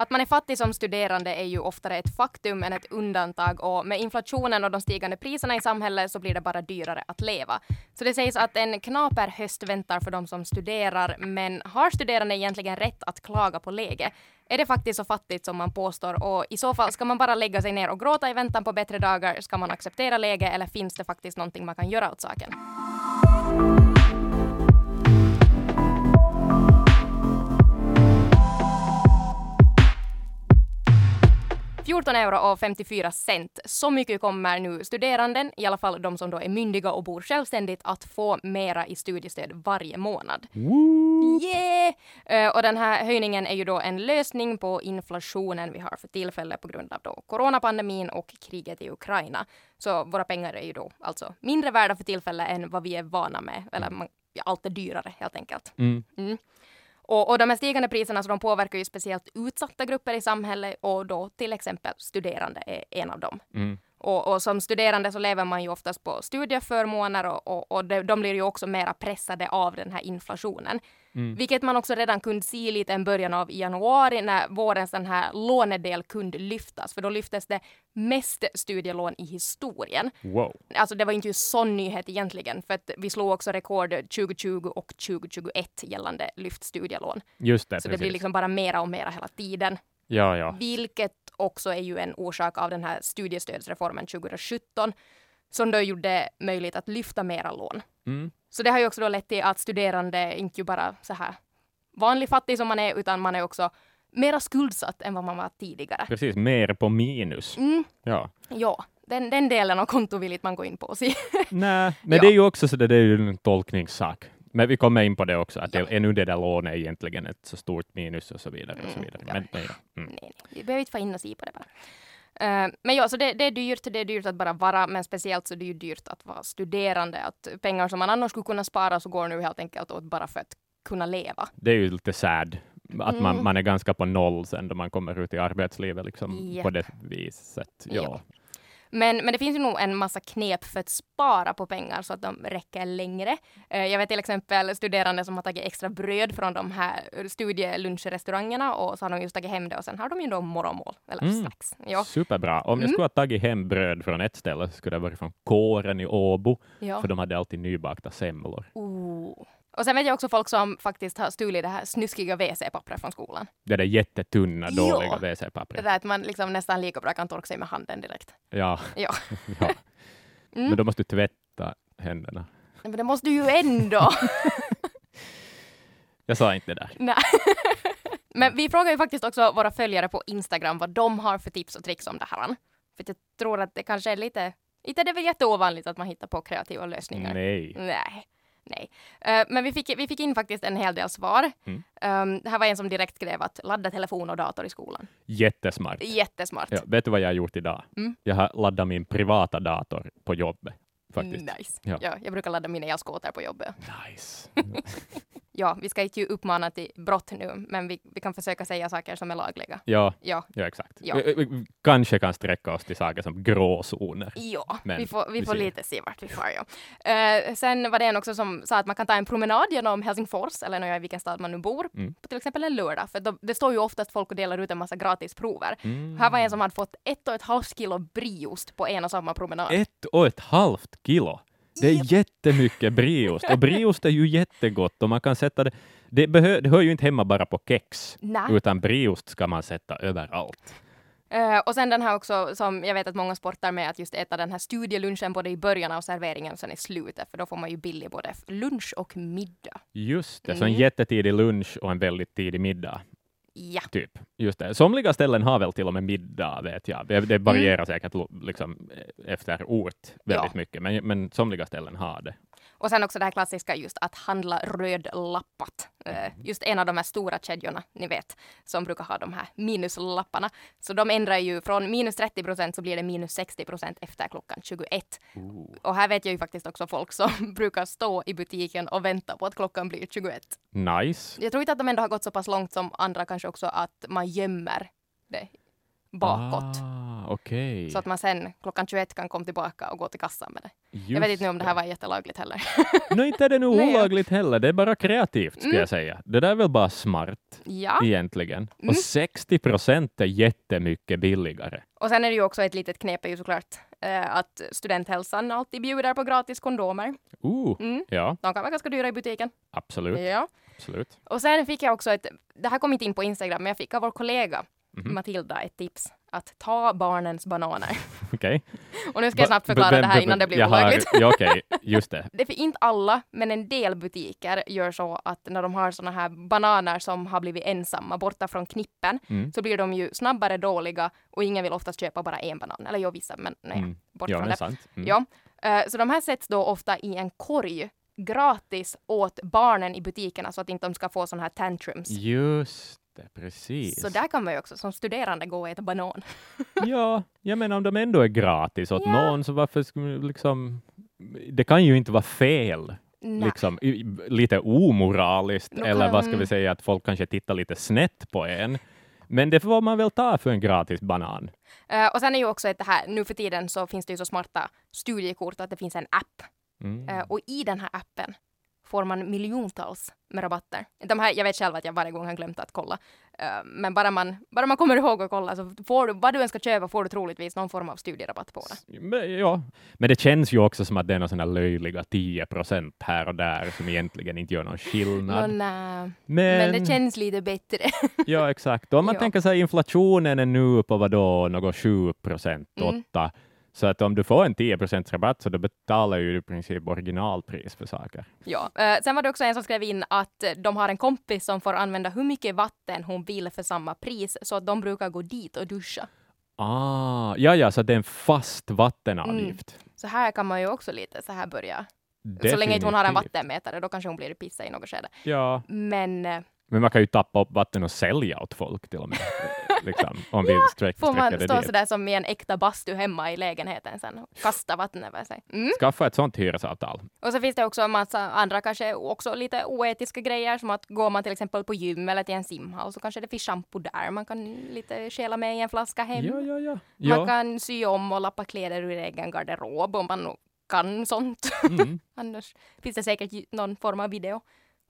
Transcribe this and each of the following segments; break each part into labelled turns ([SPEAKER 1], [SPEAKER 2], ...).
[SPEAKER 1] Att man är fattig som studerande är ju oftare ett faktum än ett undantag och med inflationen och de stigande priserna i samhället så blir det bara dyrare att leva. Så det sägs att en knaper höst väntar för de som studerar, men har studerande egentligen rätt att klaga på läget? Är det faktiskt så fattigt som man påstår? Och i så fall, ska man bara lägga sig ner och gråta i väntan på bättre dagar? Ska man acceptera läget eller finns det faktiskt någonting man kan göra åt saken? 14 euro och 54 cent. Så mycket kommer nu studeranden, i alla fall de som då är myndiga och bor självständigt, att få mera i studiestöd varje månad.
[SPEAKER 2] Woo!
[SPEAKER 1] Yeah! Eh, och den här höjningen är ju då en lösning på inflationen vi har för tillfället på grund av då coronapandemin och kriget i Ukraina. Så våra pengar är ju då alltså mindre värda för tillfället än vad vi är vana med. Eller man, ja, allt är dyrare helt enkelt.
[SPEAKER 2] Mm.
[SPEAKER 1] Mm. Och, och de här stigande priserna så de påverkar ju speciellt utsatta grupper i samhället och då till exempel studerande är en av dem.
[SPEAKER 2] Mm.
[SPEAKER 1] Och, och som studerande så lever man ju oftast på studieförmåner och, och, och de, de blir ju också mera pressade av den här inflationen.
[SPEAKER 2] Mm.
[SPEAKER 1] Vilket man också redan kunde se lite en början av i januari när vårens den här lånedel kunde lyftas. För då lyftes det mest studielån i historien.
[SPEAKER 2] Wow.
[SPEAKER 1] Alltså det var inte ju sån nyhet egentligen för att vi slog också rekord 2020 och 2021 gällande lyft studielån.
[SPEAKER 2] Just det,
[SPEAKER 1] Så det
[SPEAKER 2] precis.
[SPEAKER 1] blir liksom bara mera och mera hela tiden.
[SPEAKER 2] Ja, ja.
[SPEAKER 1] Vilket också är ju en orsak av den här studiestödsreformen 2017 som då gjorde möjligt att lyfta mera lån.
[SPEAKER 2] Mm.
[SPEAKER 1] Så det har ju också då lett till att studerande inte bara så här vanlig fattig som man är utan man är också mera skuldsatt än vad man var tidigare.
[SPEAKER 2] Precis, mer på minus.
[SPEAKER 1] Mm,
[SPEAKER 2] Ja.
[SPEAKER 1] ja, den, den delen av konto vill inte man gå in på och se.
[SPEAKER 2] Nej, men
[SPEAKER 1] Ja.
[SPEAKER 2] det är ju också så det, det är ju en tolkningssak. Men vi kommer in på det också, att
[SPEAKER 1] Ja.
[SPEAKER 2] det, är nu det där lånet egentligen ett så stort minus och så vidare. Och så
[SPEAKER 1] Mm,
[SPEAKER 2] vidare.
[SPEAKER 1] ja.
[SPEAKER 2] Men, ja. mm.
[SPEAKER 1] nej, nej, vi behöver inte få in och se på det bara. Eh, men ja, så det, det är dyrt, det är dyrt att bara vara, men speciellt så är det ju dyrt att vara studerande. Att pengar som man annars skulle kunna spara så går nu helt enkelt åt bara för att kunna leva.
[SPEAKER 2] Det är ju lite sad att man,
[SPEAKER 1] Mm.
[SPEAKER 2] man är ganska på noll sen då man kommer ut i arbetslivet liksom,
[SPEAKER 1] Japp.
[SPEAKER 2] på det viset. Ja.
[SPEAKER 1] Ja. Men, men det finns ju nog en massa knep för att spara på pengar så att de räcker längre. Eh, Jag vet till exempel studerande som har tagit extra bröd från de här studieluncherestaurangerna och så har de just tagit hem det och sen har de ju då morgonmål eller
[SPEAKER 2] Mm.
[SPEAKER 1] snacks. Ja,
[SPEAKER 2] Superbra. Om jag
[SPEAKER 1] Mm.
[SPEAKER 2] skulle ha tagit hem bröd från ett ställe så skulle det varit från kåren i Åbo,
[SPEAKER 1] ja.
[SPEAKER 2] för de hade alltid nybakta semlor.
[SPEAKER 1] Oh. Och sen vet jag också folk som faktiskt har stulit det här snuskiga WC-pappret från skolan.
[SPEAKER 2] Det där jättetunna, dåliga
[SPEAKER 1] Det
[SPEAKER 2] WC-pappret.
[SPEAKER 1] där att man liksom nästan lika bra kan torka sig med handen direkt.
[SPEAKER 2] Ja.
[SPEAKER 1] Ja.
[SPEAKER 2] ja.
[SPEAKER 1] Mm.
[SPEAKER 2] Men då måste du tvätta händerna.
[SPEAKER 1] Men det måste du ju ändå.
[SPEAKER 2] Jag sa inte det där.
[SPEAKER 1] Nej. Men vi frågar ju faktiskt också våra följare på Instagram vad de har för tips och tricks om det här. För jag tror att det kanske är lite, inte det är väl jätteovanligt att man hittar på kreativa lösningar.
[SPEAKER 2] Nej.
[SPEAKER 1] Nej. Nej. Eh, men vi fick, vi fick in faktiskt en hel del svar.
[SPEAKER 2] Mm.
[SPEAKER 1] Um, det här var en som direkt skrev att ladda telefon och dator i skolan.
[SPEAKER 2] Jättesmart.
[SPEAKER 1] Jättesmart.
[SPEAKER 2] Ja, vet du vad jag har gjort idag?
[SPEAKER 1] Mm.
[SPEAKER 2] Jag har laddat min privata dator på jobbet. Faktiskt.
[SPEAKER 1] Nice.
[SPEAKER 2] Ja.
[SPEAKER 1] Ja. jag brukar ladda mina elskoter på jobbet.
[SPEAKER 2] Nice.
[SPEAKER 1] Ja, vi ska inte ju uppmana till brott nu, men vi, vi kan försöka säga saker som är lagliga.
[SPEAKER 2] ja,
[SPEAKER 1] Ja,
[SPEAKER 2] ja, exakt.
[SPEAKER 1] Ja.
[SPEAKER 2] Vi, vi kanske kan sträcka oss till saker som gråzoner.
[SPEAKER 1] Ja,
[SPEAKER 2] Men
[SPEAKER 1] vi får, vi får
[SPEAKER 2] ser.
[SPEAKER 1] lite se vart vi far. Ja. Eh, sen var det en också som sa att man kan ta en promenad genom Helsingfors eller i vilken stad man nu bor
[SPEAKER 2] Mm.
[SPEAKER 1] på till exempel en lördag. För då, det står ju oftast folk och delar ut en massa gratisprover.
[SPEAKER 2] Mm.
[SPEAKER 1] Här var en som hade fått ett och ett halvt kilo brieost på en och samma promenad.
[SPEAKER 2] Ett och ett halvt kilo. Det är jättemycket brieost. Och brieost är ju jättegott och man kan sätta det. Det, behö, det hör ju inte hemma bara på kex,
[SPEAKER 1] Nej.
[SPEAKER 2] utan brieost ska man sätta överallt.
[SPEAKER 1] Eh, och sen den här också som jag vet att många sportar med att just äta den här studielunchen både i början av serveringen och sen i slutet för då får man ju billig både lunch och middag.
[SPEAKER 2] Just det, så en
[SPEAKER 1] Mm.
[SPEAKER 2] jättetidig lunch och en väldigt tidig middag.
[SPEAKER 1] Ja.
[SPEAKER 2] Typ. Just det. Somliga ställen har väl till och med middag, vet jag. Det, det varierar säkert lo- liksom, efter ort väldigt
[SPEAKER 1] Ja.
[SPEAKER 2] mycket, men, men somliga ställen har det.
[SPEAKER 1] Och sen också det här klassiska just att handla rödlappat.
[SPEAKER 2] Mm.
[SPEAKER 1] Just en av de här stora kedjorna, ni vet, som brukar ha de här minuslapparna. Så de ändrar ju från minus 30 procent så blir det minus 60 procent efter klockan 21. Och här vet jag ju faktiskt också folk som brukar stå i butiken och vänta på att klockan blir 21.
[SPEAKER 2] Nice.
[SPEAKER 1] Jag tror inte att de ändå har gått så pass långt som andra kanske också att man gömmer det bakåt.
[SPEAKER 2] Ah, okej.
[SPEAKER 1] Så att man sen klockan 21 kan komma tillbaka och gå till kassan med det. Jag vet
[SPEAKER 2] Just
[SPEAKER 1] inte nu om det här var jättelagligt heller.
[SPEAKER 2] No, inte är det
[SPEAKER 1] Nej, ja.
[SPEAKER 2] olagligt heller, det är bara kreativt skulle
[SPEAKER 1] Mm.
[SPEAKER 2] jag säga. Det där är väl bara smart
[SPEAKER 1] Ja,
[SPEAKER 2] egentligen.
[SPEAKER 1] Mm.
[SPEAKER 2] Och 60 procent är jättemycket billigare.
[SPEAKER 1] och sen är det ju också ett litet knep är ju såklart eh, att studenthälsan alltid bjuder på gratis kondomer.
[SPEAKER 2] Uh,
[SPEAKER 1] Mm.
[SPEAKER 2] ja,
[SPEAKER 1] De kan vara ganska dyra i butiken.
[SPEAKER 2] absolut.
[SPEAKER 1] Ja.
[SPEAKER 2] absolut.
[SPEAKER 1] Och sen fick jag också ett, det här kom inte in på Instagram, men jag fick av vår kollega
[SPEAKER 2] Mhm.
[SPEAKER 1] Matilda ett tips att ta barnens bananer.
[SPEAKER 2] Okej.
[SPEAKER 1] Och nu ska jag snabbt förklara
[SPEAKER 2] vem-
[SPEAKER 1] det här innan det blir
[SPEAKER 2] jag
[SPEAKER 1] olagligt.
[SPEAKER 2] Ja, Okej, just det.
[SPEAKER 1] Det är för inte alla, men en del butiker gör så att när de har såna här bananer som har blivit ensamma borta från knippen
[SPEAKER 2] Mm.
[SPEAKER 1] så blir de ju snabbare dåliga och ingen vill oftast köpa bara en banan. Eller jo, vissa, men nej,
[SPEAKER 2] Mm.
[SPEAKER 1] bort
[SPEAKER 2] Ja,
[SPEAKER 1] från det.
[SPEAKER 2] sant. Mm.
[SPEAKER 1] Ja. Eh, så de här sätts då ofta i en korg gratis åt barnen i butikerna så att inte de ska få såna här tantrums.
[SPEAKER 2] Just det, precis.
[SPEAKER 1] Så där kan man ju också som studerande gå och äta banan.
[SPEAKER 2] Ja, jag menar om de ändå är gratis åt
[SPEAKER 1] Ja.
[SPEAKER 2] någon så varför skulle liksom... Det kan ju inte vara fel,
[SPEAKER 1] Nej.
[SPEAKER 2] liksom, lite omoraliskt,
[SPEAKER 1] Då
[SPEAKER 2] eller vad ska
[SPEAKER 1] kan-
[SPEAKER 2] vi säga, att folk kanske tittar lite snett på en. Men det får man väl ta för en gratis banan.
[SPEAKER 1] Eh, och sen är ju också det här, nu för tiden så finns det ju så smarta studiekort att det finns en app.
[SPEAKER 2] Mm.
[SPEAKER 1] Eh, och i den här appen får man miljontals med rabatter. De här, jag vet själv att jag varje gång har glömt att kolla. Eh, men bara man, bara man kommer ihåg att kolla så får du, vad du än ska köpa får du troligtvis någon form av studierabatt på det.
[SPEAKER 2] Men, ja. Men det känns ju också som att det är några sådana löjliga 10 procent här och där som egentligen inte gör någon skillnad.
[SPEAKER 1] Nej.
[SPEAKER 2] men,
[SPEAKER 1] Men det känns lite bättre.
[SPEAKER 2] ja, exakt. Om man
[SPEAKER 1] Ja.
[SPEAKER 2] tänker sig inflationen är nu på vad då, något 7 procent,
[SPEAKER 1] Mm.
[SPEAKER 2] 8. Så att om du får en 10 procents rabatt så då betalar ju i princip originalpris för saker.
[SPEAKER 1] ja. Eh, sen var det också en som skrev in att eh, de har en kompis som får använda hur mycket vatten hon vill för samma pris så att de brukar gå dit och duscha.
[SPEAKER 2] Ah, ja, ja, så det är en fast vattenavgift.
[SPEAKER 1] Så här kan man ju också lite så här börja. Så länge inte hon har en
[SPEAKER 2] Definitivt.
[SPEAKER 1] vattenmätare då kanske hon blir pissa i något skede.
[SPEAKER 2] Ja,
[SPEAKER 1] Men eh,
[SPEAKER 2] men man kan ju tappa upp vatten och sälja åt folk till och med. liksom, om vi sträck,
[SPEAKER 1] Får man stå sådär som i en äkta bastu hemma i lägenheten sen och kasta vatten över sig. Mm.
[SPEAKER 2] Skaffa ett sånt hyresavtal.
[SPEAKER 1] Och så finns det också en massa andra kanske också lite oetiska grejer som att går man till exempel på gym eller till en simhall så kanske det finns shampoo där man kan lite stjäla med i en flaska hem.
[SPEAKER 2] Ja, ja, ja.
[SPEAKER 1] Man kan sy om och lappa kläder ur egen garderob om man kan sånt.
[SPEAKER 2] Mm,
[SPEAKER 1] Annars finns det säkert någon form av video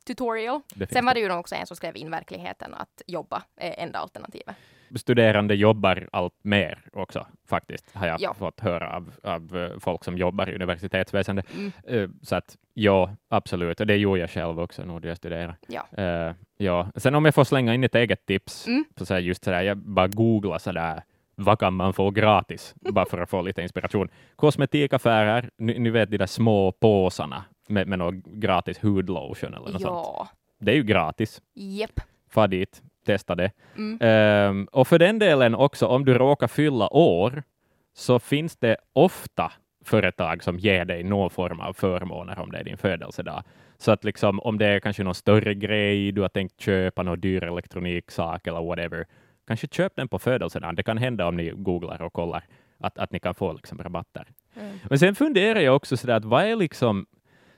[SPEAKER 1] tutorial. Sen var det ju också en som skrev in verkligheten att jobba är enda alternativet.
[SPEAKER 2] studerande jobbar allt mer också, faktiskt, har jag
[SPEAKER 1] Ja.
[SPEAKER 2] fått höra av, av eh, folk som jobbar i universitetsväsendet.
[SPEAKER 1] Mm.
[SPEAKER 2] Eh, Så att ja, absolut. Och det gjorde jag själv också när jag studerade.
[SPEAKER 1] Ja.
[SPEAKER 2] Eh, ja. Sen om jag får slänga in ett eget tips,
[SPEAKER 1] Mm.
[SPEAKER 2] så så här, just sådär, jag bara googlar sådär, vad kan man få gratis? bara för att få lite inspiration. Kosmetikaffärer, ni, ni vet de där små påsarna med, med någon gratis hudlotion eller något sånt.
[SPEAKER 1] Ja,
[SPEAKER 2] Det är ju gratis.
[SPEAKER 1] jepp.
[SPEAKER 2] Far dit, testa det.
[SPEAKER 1] Mm.
[SPEAKER 2] Ehm, och för den delen också, om du råkar fylla år, så finns det ofta företag som ger dig någon form av förmåner om det är din födelsedag. Så att liksom, om det är kanske någon större grej, du har tänkt köpa någon dyr elektroniksak eller whatever, kanske köp den på födelsedagen. Det kan hända om ni googlar och kollar att, att ni kan få liksom rabatter.
[SPEAKER 1] Mm.
[SPEAKER 2] Men sen funderar jag också sådär att vad är liksom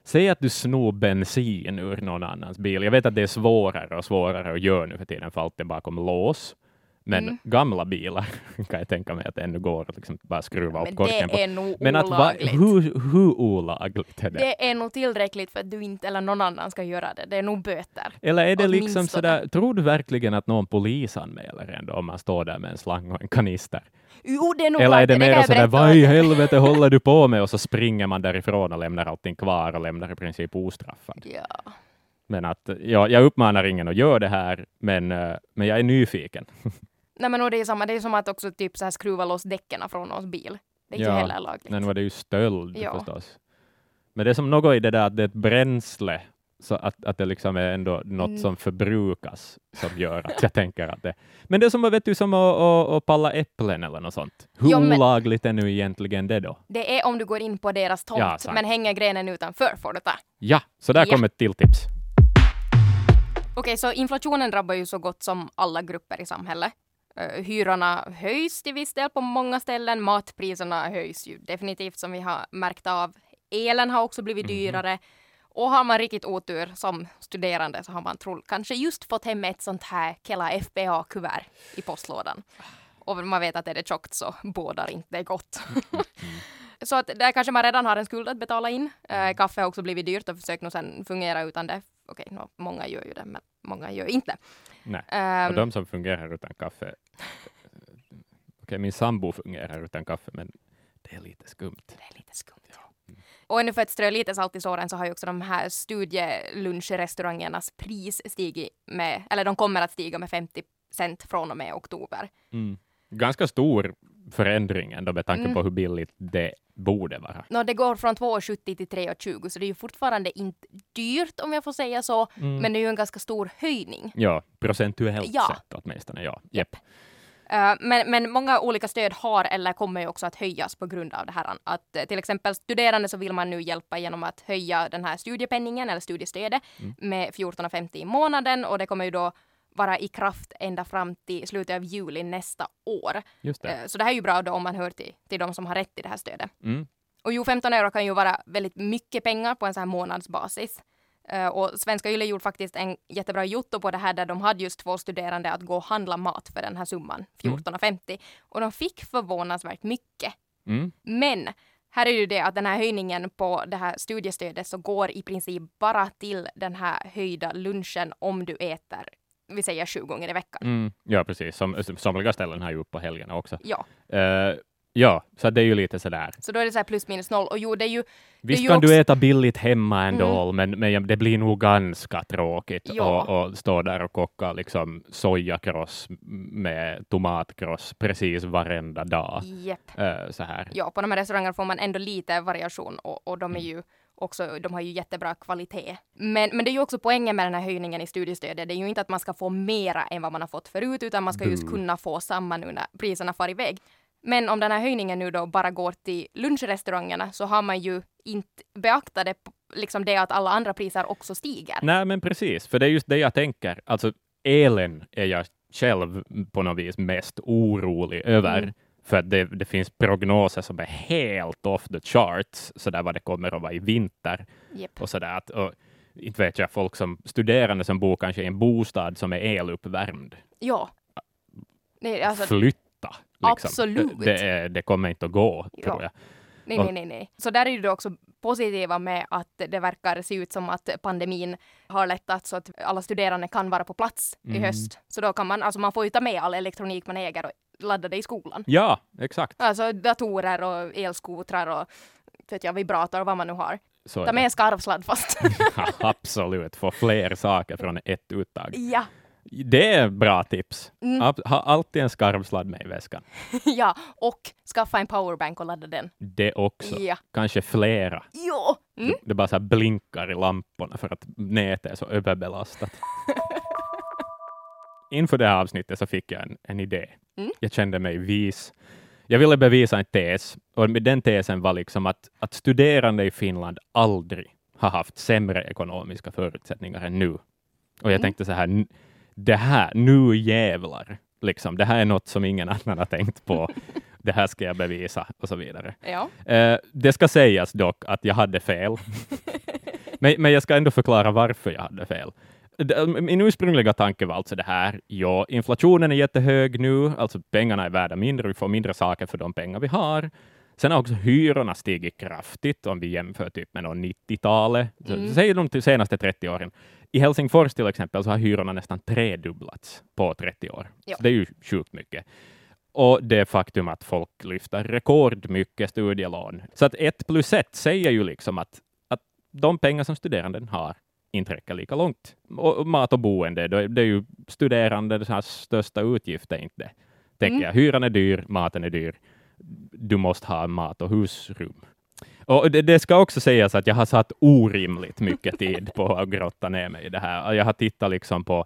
[SPEAKER 2] Säg att du snor bensin ur någon annans bil. Jag vet att det är svårare och svårare att göra nu för tiden för allt är bakom lås. Men
[SPEAKER 1] Mm.
[SPEAKER 2] gamla bilar kan jag tänka mig att det ännu går att liksom bara skruva
[SPEAKER 1] Men
[SPEAKER 2] upp korken
[SPEAKER 1] det
[SPEAKER 2] på. Men att va, hur, hur olagligt är det?
[SPEAKER 1] Det är nog tillräckligt för att du inte eller någon annan ska göra det. Det är nog böter.
[SPEAKER 2] Eller är det liksom sådär, tror du verkligen att någon polisanmäler ändå om man står där med en slang och en kanister?
[SPEAKER 1] Jo, det är nog
[SPEAKER 2] Eller är det
[SPEAKER 1] kan
[SPEAKER 2] mer sådär, vad i helvete håller du på med? Och så springer man därifrån och lämnar allting kvar och lämnar i princip ostraffad.
[SPEAKER 1] Ja.
[SPEAKER 2] Men att, ja, jag uppmanar ingen att göra det här, men, eh, men jag är nyfiken.
[SPEAKER 1] Nej, men och det är samma. Det är som att också typ så här skruva loss däcken från någons bil. Det är
[SPEAKER 2] Ja,
[SPEAKER 1] inte heller lagligt.
[SPEAKER 2] Men var det ju stöld
[SPEAKER 1] Ja.
[SPEAKER 2] förstås. Men det är som något i det där att det är ett bränsle, så att, att det liksom är ändå något
[SPEAKER 1] Mm.
[SPEAKER 2] som förbrukas som gör att jag tänker att det... Men det är som, vet du, som att, att, att palla äpplen eller något sånt. Hur
[SPEAKER 1] Ja, men-
[SPEAKER 2] olagligt är nu egentligen det då?
[SPEAKER 1] Det är om du går in på deras tomt,
[SPEAKER 2] Ja,
[SPEAKER 1] men hänger grenen utanför får du ta.
[SPEAKER 2] Ja, så där
[SPEAKER 1] Ja.
[SPEAKER 2] kommer ett till tips.
[SPEAKER 1] Okej, så inflationen drabbar ju så gott som alla grupper i samhället. Uh, hyrorna höjs till viss del på många ställen. Matpriserna höjs ju definitivt som vi har märkt av. Elen har också blivit
[SPEAKER 2] Mhm.
[SPEAKER 1] dyrare. Och har man riktigt otur som studerande så har man troll, kanske just fått hem ett sånt här Kela FBA-kuvert i postlådan. Och man vet att är det tjockt så bådar inte gott.
[SPEAKER 2] Mm.
[SPEAKER 1] så att där kanske man redan har en skuld att betala in. Eh, kaffe har också blivit dyrt och försökt nog sen fungera utan det. Okej, no, många gör ju det, men många gör inte.
[SPEAKER 2] Nej.
[SPEAKER 1] Ehm,
[SPEAKER 2] Och de som fungerar utan kaffe, okej, min sambo fungerar utan kaffe, men det är lite skumt.
[SPEAKER 1] det är lite skumt. Och ännu för att strö lite salt i såren så har ju också de här studielunchrestaurangernas pris stigit med, eller de kommer att stiga med 50 cent från och med oktober.
[SPEAKER 2] Mm. Ganska stor förändring ändå med tanke
[SPEAKER 1] Mm.
[SPEAKER 2] på hur billigt det borde vara.
[SPEAKER 1] Nå, det går från 2,70 till 3,20 så det är ju fortfarande inte dyrt om jag får säga så,
[SPEAKER 2] Mm.
[SPEAKER 1] men det är ju en ganska stor höjning.
[SPEAKER 2] Ja, procentuellt
[SPEAKER 1] Ja.
[SPEAKER 2] sett åtminstone. Ja. Japp.
[SPEAKER 1] Uh, men, men många olika stöd har eller kommer ju också att höjas på grund av det här. Att uh, till exempel studerande så vill man nu hjälpa genom att höja den här studiepenningen eller studiestödet
[SPEAKER 2] Mm.
[SPEAKER 1] med 14,50 i månaden och det kommer ju då vara i kraft ända fram till slutet av juli nästa år.
[SPEAKER 2] Just det.
[SPEAKER 1] Uh, så det här är ju bra då om man hör till, till de som har rätt till det här stödet.
[SPEAKER 2] Mm.
[SPEAKER 1] Och jo, 15 euro kan ju vara väldigt mycket pengar på en sån här månadsbasis. Eh, och Svenska Yle gjorde faktiskt en jättebra jotto på det här där de hade just två studerande att gå och handla mat för den här summan, 14,50. Och de fick förvånansvärt mycket.
[SPEAKER 2] Mm.
[SPEAKER 1] Men här är ju det att den här höjningen på det här studiestödet så går i princip bara till den här höjda lunchen om du äter, vi säger sju gånger i veckan.
[SPEAKER 2] Mm. Ja, precis. Som, somliga ställen har ju upp på helgerna också.
[SPEAKER 1] Ja,
[SPEAKER 2] Eh, ja, så det är ju lite sådär.
[SPEAKER 1] så då är det så här plus minus noll. Och jo, det är ju
[SPEAKER 2] Visst
[SPEAKER 1] ju
[SPEAKER 2] kan
[SPEAKER 1] också-
[SPEAKER 2] du äta billigt hemma ändå, men, men det blir nog ganska tråkigt
[SPEAKER 1] Ja.
[SPEAKER 2] och, och stå där och koka liksom sojakross med tomatkross precis varenda dag.
[SPEAKER 1] jepp.
[SPEAKER 2] Eh, så här.
[SPEAKER 1] ja, på de här restaurangerna får man ändå lite variation och, och de är
[SPEAKER 2] Mm.
[SPEAKER 1] ju också, de har ju jättebra kvalitet. Men, men det är ju också poängen med den här höjningen i studiestödet. Det är ju inte att man ska få mera än vad man har fått förut, utan man ska just
[SPEAKER 2] Bu.
[SPEAKER 1] kunna få samma nu när priserna far iväg. Men om den här höjningen nu då bara går till lunchrestaurangerna så har man ju inte beaktat det, liksom det att alla andra priser också stiger.
[SPEAKER 2] Nej, men precis, för det är just det jag tänker. Alltså, elen är jag själv på något vis mest orolig över.
[SPEAKER 1] Mm.
[SPEAKER 2] För att det, det finns prognoser som är helt off the charts, så där vad det kommer att vara i vinter.
[SPEAKER 1] Jepp.
[SPEAKER 2] och sådär. Att, och, inte vet jag, folk som studerande som bor kanske i en bostad som är eluppvärmd.
[SPEAKER 1] Ja. Är alltså,
[SPEAKER 2] Flytta! Liksom.
[SPEAKER 1] Absolut.
[SPEAKER 2] Det, det, det kommer inte att gå,
[SPEAKER 1] Ja.
[SPEAKER 2] tror jag.
[SPEAKER 1] Nej,
[SPEAKER 2] Och-
[SPEAKER 1] nej, nej, nej. Så där är det också positiva med att det verkar se ut som att pandemin har lättat så att alla studerande kan vara på plats i
[SPEAKER 2] Mm.
[SPEAKER 1] höst. Så då kan man, alltså man får ju ta med all elektronik man äger och ladda det i skolan.
[SPEAKER 2] Ja, exakt.
[SPEAKER 1] Alltså datorer och elskotrar och vet jag, vibrator och vad man nu har.
[SPEAKER 2] Så
[SPEAKER 1] Ta
[SPEAKER 2] det.
[SPEAKER 1] med skarvsladd fast.
[SPEAKER 2] Ja, Absolut, få fler saker från ett uttag.
[SPEAKER 1] ja,
[SPEAKER 2] Det är bra tips.
[SPEAKER 1] Mm.
[SPEAKER 2] Ha alltid en skarvsladd med i väskan.
[SPEAKER 1] ja, och skaffa en powerbank och ladda den.
[SPEAKER 2] Det också.
[SPEAKER 1] Ja.
[SPEAKER 2] Kanske flera.
[SPEAKER 1] Jo! Mm.
[SPEAKER 2] Det bara så blinkar i lamporna för att nätet är så överbelastat. Inför det här avsnittet så fick jag en, en idé.
[SPEAKER 1] Mm.
[SPEAKER 2] Jag kände mig vis. Jag ville bevisa en tes och med den tesen var liksom att, att studerande i Finland aldrig har haft sämre ekonomiska förutsättningar än nu. Och jag
[SPEAKER 1] Mm.
[SPEAKER 2] tänkte så här, det här, nu jävlar, liksom, det här är något som ingen annan har tänkt på. det här ska jag bevisa och så vidare.
[SPEAKER 1] Ja.
[SPEAKER 2] Eh, det ska sägas dock att jag hade fel. men, men jag ska ändå förklara varför jag hade fel. Min ursprungliga tanke var alltså det här, ja, inflationen är jättehög nu, alltså pengarna är värda mindre, vi får mindre saker för de pengar vi har. Sen har också hyrorna stigit kraftigt om vi jämför typ med någon 90-talet. Så
[SPEAKER 1] Mm.
[SPEAKER 2] Säger de senaste 30 åren. I Helsingfors till exempel så har hyrorna nästan tredubblats på 30 år.
[SPEAKER 1] Ja.
[SPEAKER 2] Det är ju sjukt mycket. Och det faktum att folk lyfter rekordmycket studielån. Så att ett plus ett säger ju liksom att, att de pengar som studeranden har inte räcker lika långt. Och mat och boende, det är- det är ju studerande största utgifter, inte det? Tänker
[SPEAKER 1] Mm.
[SPEAKER 2] jag. Hyran är dyr, maten är dyr. Du måste ha mat och husrum. Och det, det ska också sägas att jag har satt orimligt mycket tid på att grotta ner mig i det här. Jag har tittat liksom på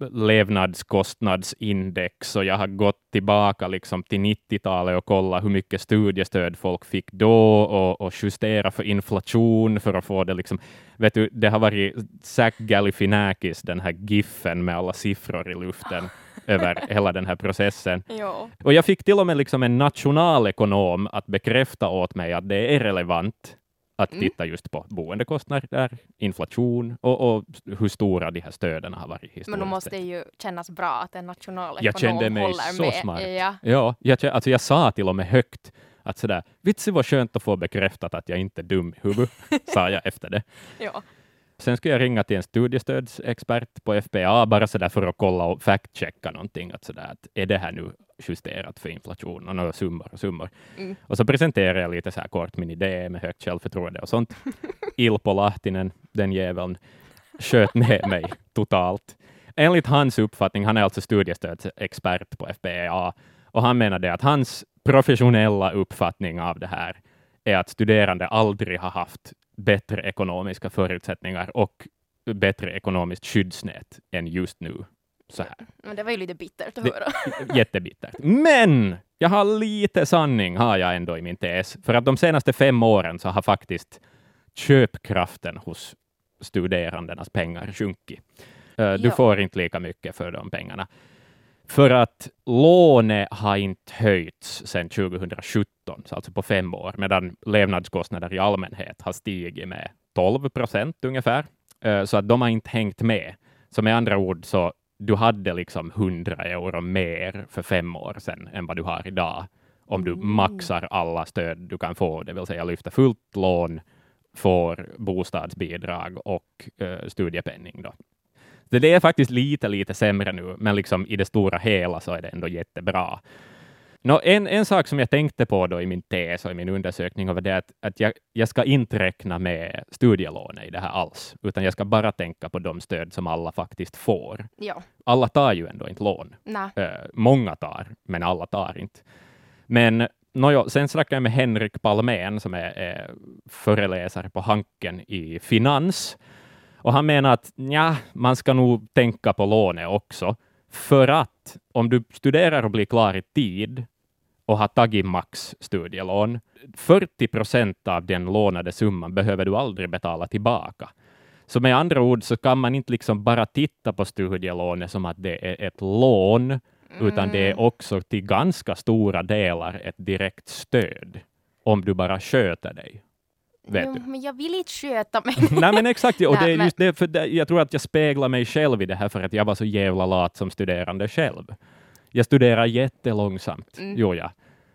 [SPEAKER 2] levnadskostnadsindex och jag har gått tillbaka liksom till 90-talet och kollat hur mycket studiestöd folk fick då och, och justera för inflation för att få det liksom. Vet du, det har varit Zach Galifianakis, den här giffen med alla siffror i luften över hela den här processen.
[SPEAKER 1] Ja.
[SPEAKER 2] Och jag fick till och med liksom en nationalekonom att bekräfta åt mig att det är relevant att
[SPEAKER 1] Mm.
[SPEAKER 2] titta just på boendekostnader, inflation och, och hur stora de här stöden har varit historiskt
[SPEAKER 1] Men då måste det ju kännas bra att en nationalekonom
[SPEAKER 2] Jag kände mig
[SPEAKER 1] håller
[SPEAKER 2] så
[SPEAKER 1] med.
[SPEAKER 2] smart.
[SPEAKER 1] Ja.
[SPEAKER 2] Ja, jag, alltså jag sa till och med högt att sådär, vitsi vad skönt att få bekräftat att jag inte är dum i huvudet, sa jag efter det.
[SPEAKER 1] Ja.
[SPEAKER 2] Sen skulle jag ringa till en studiestödsexpert på FPA, bara sådär för att kolla och fact-checka någonting, att sådär, att är det här nu justerat för inflation och några summor och summor.
[SPEAKER 1] Mm.
[SPEAKER 2] Och så presenterade jag lite så här kort min idé med högt självförtroende och sånt. Ilpo Lahtinen, den jäveln, sköt ner mig totalt. Enligt hans uppfattning, han är alltså studiestödsexpert på FPA, och han menade att hans professionella uppfattning av det här är att studerande aldrig har haft bättre ekonomiska förutsättningar och bättre ekonomiskt skyddsnät än just nu. Så här.
[SPEAKER 1] Men det var ju lite bittert att
[SPEAKER 2] Det-
[SPEAKER 1] höra.
[SPEAKER 2] Jättebittert. Men jag har lite sanning har jag ändå i min tes, för att de senaste fem åren så har faktiskt köpkraften hos studerandenas pengar sjunkit. Du
[SPEAKER 1] Ja.
[SPEAKER 2] får inte lika mycket för de pengarna. För att lånet har inte höjts sedan 2017, så alltså på fem år, medan levnadskostnader i allmänhet har stigit med 12 procent ungefär. Eh, Så att de har inte hängt med. Så med andra ord, så du hade liksom 100 euro mer för fem år sedan än vad du har idag, om du
[SPEAKER 1] Mm.
[SPEAKER 2] maxar alla stöd du kan få, det vill säga lyfta fullt lån, får bostadsbidrag och eh, studiepenning. Då. Så det är faktiskt lite, lite sämre nu, men liksom i det stora hela så är det ändå jättebra. Nå, en, en sak som jag tänkte på då i min tes och i min undersökning var det att, att jag, jag ska inte räkna med studielånet i det här alls, utan jag ska bara tänka på de stöd som alla faktiskt får.
[SPEAKER 1] Ja.
[SPEAKER 2] Alla tar ju ändå inte lån. Eh, många tar, men alla tar inte. Men nåjo, sen snackade jag med Henrik Palmén som är, är föreläsare på Hanken i finans. Och han menar att ja, man ska nog tänka på lånet också. För att om du studerar och blir klar i tid och har tagit max studielån, 40 procent av den lånade summan behöver du aldrig betala tillbaka. Så med andra ord så kan man inte liksom bara titta på studielånet som att det är ett lån, utan det är också till ganska stora delar ett direkt stöd, om du bara sköter dig. Vet
[SPEAKER 1] jo,
[SPEAKER 2] du?
[SPEAKER 1] men jag vill inte sköta mig.
[SPEAKER 2] Nej men exakt, och det är
[SPEAKER 1] men-
[SPEAKER 2] just det, för det, jag tror att jag speglar mig själv i det här för att jag var så jävla lat som studerande själv. Jag studerar jättelångsamt,
[SPEAKER 1] Mm.
[SPEAKER 2] jo ja.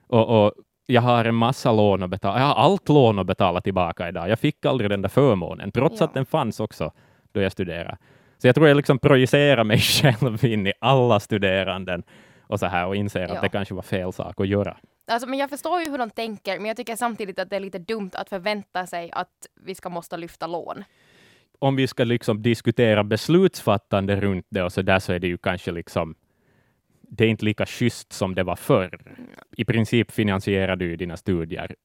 [SPEAKER 2] Och, och jag har en massa lån att betala, jag har allt lån att betala tillbaka idag. Jag fick aldrig den där förmånen, trots
[SPEAKER 1] Ja.
[SPEAKER 2] att den fanns också då jag studerade. Så jag tror jag liksom projicerar mig själv in i alla studeranden och så här och inser
[SPEAKER 1] Ja.
[SPEAKER 2] att det kanske var fel sak att göra.
[SPEAKER 1] Alltså, men jag förstår ju hur de tänker, men jag tycker samtidigt att det är lite dumt att förvänta sig att vi ska måste lyfta lån.
[SPEAKER 2] om vi ska liksom diskutera beslutsfattande runt det och så där, så är det ju kanske liksom det är inte lika schysst som det var förr. I princip finansierar du dina studier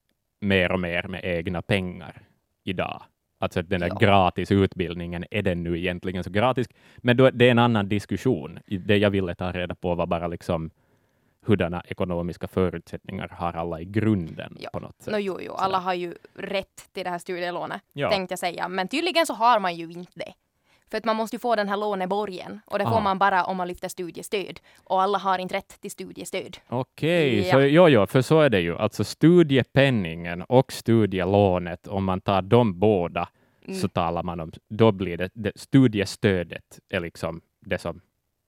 [SPEAKER 2] mer och mer med egna pengar idag. Alltså den där
[SPEAKER 1] Ja.
[SPEAKER 2] gratis utbildningen, är den nu egentligen så gratis? Men då, det är en annan diskussion. Det jag ville ta reda på var bara liksom hurdana ekonomiska förutsättningar har alla i grunden
[SPEAKER 1] Ja.
[SPEAKER 2] på något sätt.
[SPEAKER 1] No, jo, jo, alla har ju rätt till det här studielånet,
[SPEAKER 2] Ja.
[SPEAKER 1] tänkte jag säga. Men tydligen så har man ju inte det. För att man måste ju få den här låneborgen och det får
[SPEAKER 2] Ah.
[SPEAKER 1] man bara om man lyfter studiestöd. Och alla har inte rätt till studiestöd.
[SPEAKER 2] Okej,
[SPEAKER 1] Ja.
[SPEAKER 2] så jo, jo, för så är det ju. Alltså studiepenningen och studielånet, om man tar de båda,
[SPEAKER 1] Mm.
[SPEAKER 2] så talar man om, då blir det, det studiestödet är liksom det som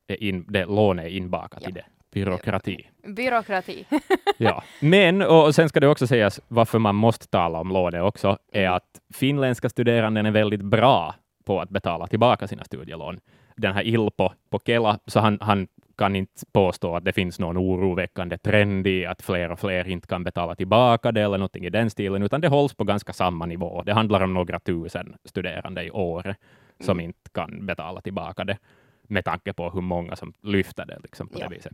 [SPEAKER 2] är in, det lånet är inbakat
[SPEAKER 1] Ja.
[SPEAKER 2] i det. Byråkrati.
[SPEAKER 1] Byråkrati.
[SPEAKER 2] Ja. Men, och sen ska det också sägas, varför man måste tala om lånet också, är att finländska studeranden är väldigt bra på att betala tillbaka sina studielån. Den här Ilpo på Kela, så han, han kan inte påstå att det finns någon oroväckande trend i att fler och fler inte kan betala tillbaka det eller någonting i den stilen, utan det hålls på ganska samma nivå. Det handlar om några tusen studerande i år som
[SPEAKER 1] Mm.
[SPEAKER 2] inte kan betala tillbaka det, med tanke på hur många som lyfter det liksom, på
[SPEAKER 1] Ja.
[SPEAKER 2] det viset.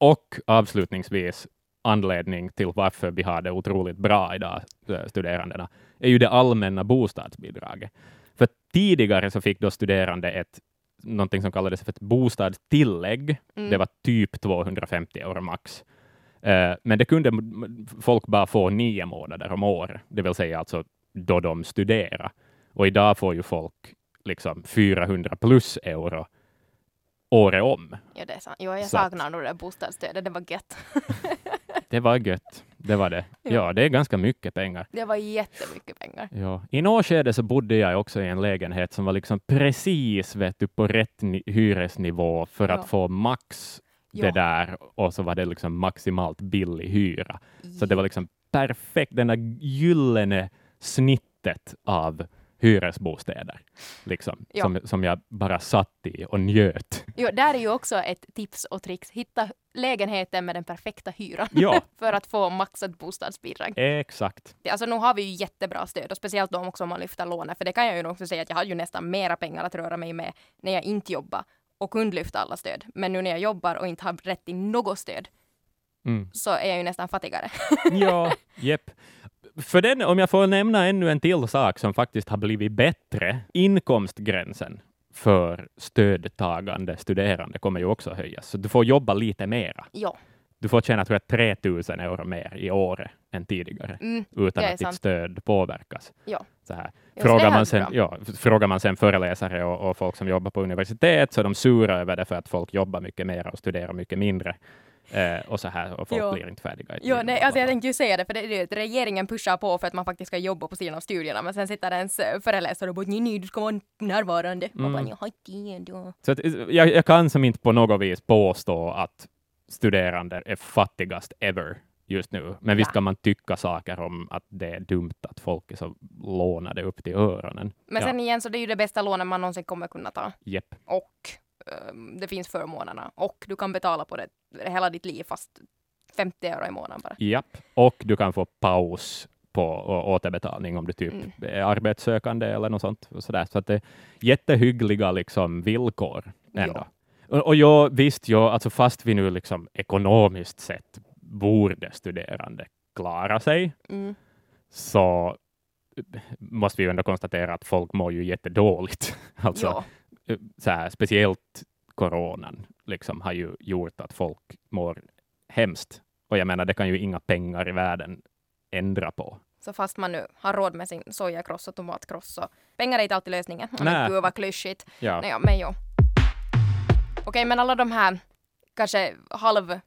[SPEAKER 2] Och avslutningsvis, anledning till varför vi har det otroligt bra idag, eh, studerandena, är ju det allmänna bostadsbidraget. För tidigare så fick då studerande ett någonting som kallades för ett bostadstillägg.
[SPEAKER 1] Mm.
[SPEAKER 2] Det var typ 250 euro max. Eh, men det kunde folk bara få nio månader om året, det vill säga alltså då de studerar. Och idag får ju folk liksom 400 plus euro året om.
[SPEAKER 1] Ja, det är sant. Jo, jag
[SPEAKER 2] Så att-
[SPEAKER 1] saknar nog det bostadsstödet, det var gött.
[SPEAKER 2] Det var gött. det var det.
[SPEAKER 1] Ja.
[SPEAKER 2] Ja, det är ganska mycket pengar.
[SPEAKER 1] Det var jättemycket pengar.
[SPEAKER 2] Ja. I något skede så bodde jag också i en lägenhet som var liksom precis vet du, på rätt ni- hyresnivå för
[SPEAKER 1] Ja.
[SPEAKER 2] att få max
[SPEAKER 1] Ja.
[SPEAKER 2] det där och så var det liksom maximalt billig hyra. Så det var liksom perfekt, den där gyllene snittet av hyresbostäder liksom,
[SPEAKER 1] Ja.
[SPEAKER 2] som, som jag bara satt i och njöt.
[SPEAKER 1] Jo, där är ju också ett tips och trix. Hitta lägenheten med den perfekta hyran
[SPEAKER 2] Ja,
[SPEAKER 1] för att få maxat bostadsbidrag.
[SPEAKER 2] exakt.
[SPEAKER 1] Alltså nu har vi ju jättebra stöd och speciellt då också om man lyfter lånet. För det kan jag ju också säga att jag hade ju nästan mera pengar att röra mig med när jag inte jobbade och kunde lyfta alla stöd. Men nu när jag jobbar och inte har rätt till något stöd
[SPEAKER 2] Mm.
[SPEAKER 1] så är jag ju nästan fattigare.
[SPEAKER 2] Ja, jepp. För den, om jag får nämna ännu en till sak som faktiskt har blivit bättre, inkomstgränsen för stödtagande studerande kommer ju också höjas, så du får jobba lite mera.
[SPEAKER 1] ja.
[SPEAKER 2] Du får tjäna tror jag, 3 000 euro mer i året än tidigare,
[SPEAKER 1] Mm.
[SPEAKER 2] utan att ditt
[SPEAKER 1] sant.
[SPEAKER 2] stöd påverkas.
[SPEAKER 1] Ja.
[SPEAKER 2] Så här. Frågar, man sen, ja, frågar man sen föreläsare och, och folk som jobbar på universitet, så är de sura över det för att folk jobbar mycket mer och studerar mycket mindre. Eh, och så här, och folk
[SPEAKER 1] Ja.
[SPEAKER 2] blir inte färdiga.
[SPEAKER 1] Jo, nej, alltså jag tänkte ju säga det, för det att regeringen pushar på för att man faktiskt ska jobba på sidan av studierna, men sen sitter ens eh, föreläsare och bara nej, nej, du ska vara närvarande. Man bara,
[SPEAKER 2] Mm.
[SPEAKER 1] jag har tid. och-"
[SPEAKER 2] Så att, eh, jag, jag kan som inte på något vis påstå att studerande är fattigast ever just nu. Men visst kan man tycka saker om att det är dumt att folk är så lånade upp till öronen.
[SPEAKER 1] Men
[SPEAKER 2] ja,
[SPEAKER 1] sen igen så det är ju det bästa lånet man någonsin kommer kunna ta.
[SPEAKER 2] jepp.
[SPEAKER 1] Och det finns förmånerna. Och du kan betala på det hela ditt liv fast 50 euro i månaden bara.
[SPEAKER 2] Japp. Och du kan få paus på återbetalning om du typ
[SPEAKER 1] Mm.
[SPEAKER 2] är arbetssökande eller något sånt. Och sådär. Så att det är jättehyggliga liksom, villkor ändå. Och, och jag, visst, jag, alltså fast vi nu liksom ekonomiskt sett borde studerande klara sig,
[SPEAKER 1] Mm.
[SPEAKER 2] så måste vi ändå konstatera att folk mår ju jättedåligt. Alltså,
[SPEAKER 1] ja.
[SPEAKER 2] Så här, speciellt coronan liksom, har ju gjort att folk mår hemskt. Och jag menar, det kan ju inga pengar i världen ändra på.
[SPEAKER 1] Så fast man nu har råd med sin sojakross och tomatkross så pengar är inte alltid lösningen.
[SPEAKER 2] Nej.
[SPEAKER 1] Men gud vad klyschigt.
[SPEAKER 2] Ja,
[SPEAKER 1] Nej, men jo. Okej, men alla de här kanske halv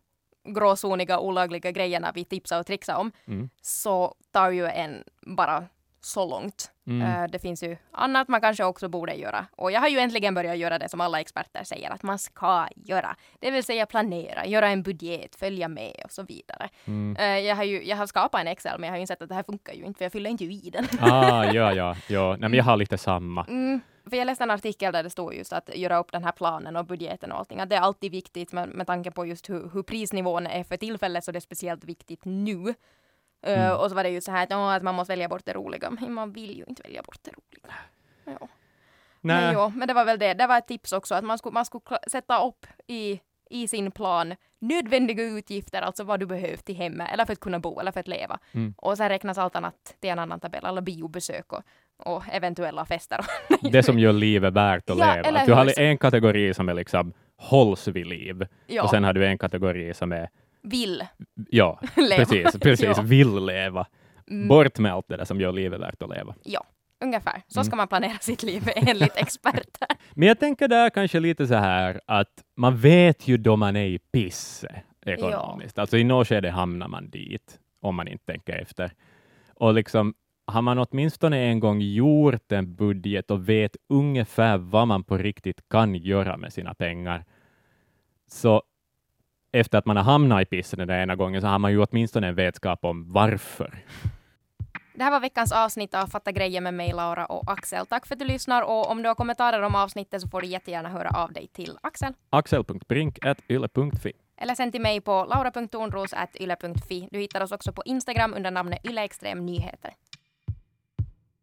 [SPEAKER 1] gråzoniga olagliga grejerna vi tipsar och trixar om
[SPEAKER 2] Mm.
[SPEAKER 1] så tar ju en bara så långt.
[SPEAKER 2] Mm.
[SPEAKER 1] Eh, det finns ju annat man kanske också borde göra. Och jag har ju äntligen börjat göra det som alla experter säger att man ska göra. Det vill säga planera, göra en budget, följa med och så vidare.
[SPEAKER 2] Mm.
[SPEAKER 1] Eh, jag, har ju, jag har skapat en Excel men jag har ju insett att det här funkar ju inte för jag fyller inte i den.
[SPEAKER 2] Ah, ja, ja, ja. Nej, men jag har lite samma.
[SPEAKER 1] Mm, för jag läste en artikel där det stod just att göra upp den här planen och budgeten och allting. Att det är alltid viktigt med, med tanke på just hur, hur prisnivån är för tillfället så det är speciellt viktigt nu. Eh,
[SPEAKER 2] Mm.
[SPEAKER 1] och så var det ju så här att, åh, att man måste välja bort det roliga. Men man vill ju inte välja bort det roliga. Ja. Men,
[SPEAKER 2] Nej,
[SPEAKER 1] jo, men det var väl det. Det var ett tips också att man skulle, man skulle sätta upp i, i sin plan nödvändiga utgifter, alltså vad du behöver till hemmet eller för att kunna bo eller för att leva.
[SPEAKER 2] Mm.
[SPEAKER 1] Och sen räknas allt annat till en annan tabell, alla biobesök och, och eventuella fester.
[SPEAKER 2] det som gör livet värt att
[SPEAKER 1] Ja,
[SPEAKER 2] leva. Att du har en kategori som är liksom hålls vid liv
[SPEAKER 1] ja,
[SPEAKER 2] och sen har du en kategori som är,
[SPEAKER 1] vill
[SPEAKER 2] ja,
[SPEAKER 1] leva.
[SPEAKER 2] precis, precis,
[SPEAKER 1] Ja.
[SPEAKER 2] vill leva.
[SPEAKER 1] Mm,
[SPEAKER 2] Bort med allt det där som gör livet värt att leva.
[SPEAKER 1] Ja, ungefär. Så
[SPEAKER 2] Mm.
[SPEAKER 1] ska man planera sitt liv enligt experter.
[SPEAKER 2] Men jag tänker där kanske lite så här att man vet ju då man är i pisse ekonomiskt. Alltså i något skede hamnar man dit om man inte tänker efter. Och liksom har man åtminstone en gång gjort en budget och vet ungefär vad man på riktigt kan göra med sina pengar, så efter att man har hamnat i pissen den där ena gången så har man ju åtminstone en vetskap om varför.
[SPEAKER 1] Det här var veckans avsnitt av Fatta grejer med mig, Laura och Axel. Tack för att du lyssnar och om du har kommentarer om avsnittet så får du jättegärna höra av dig till Axel.
[SPEAKER 2] axel.brink.yle.fi
[SPEAKER 1] Eller sen till mig på laura.tornros.yle.fi. Du hittar oss också på Instagram under namnet yleextremnyheter.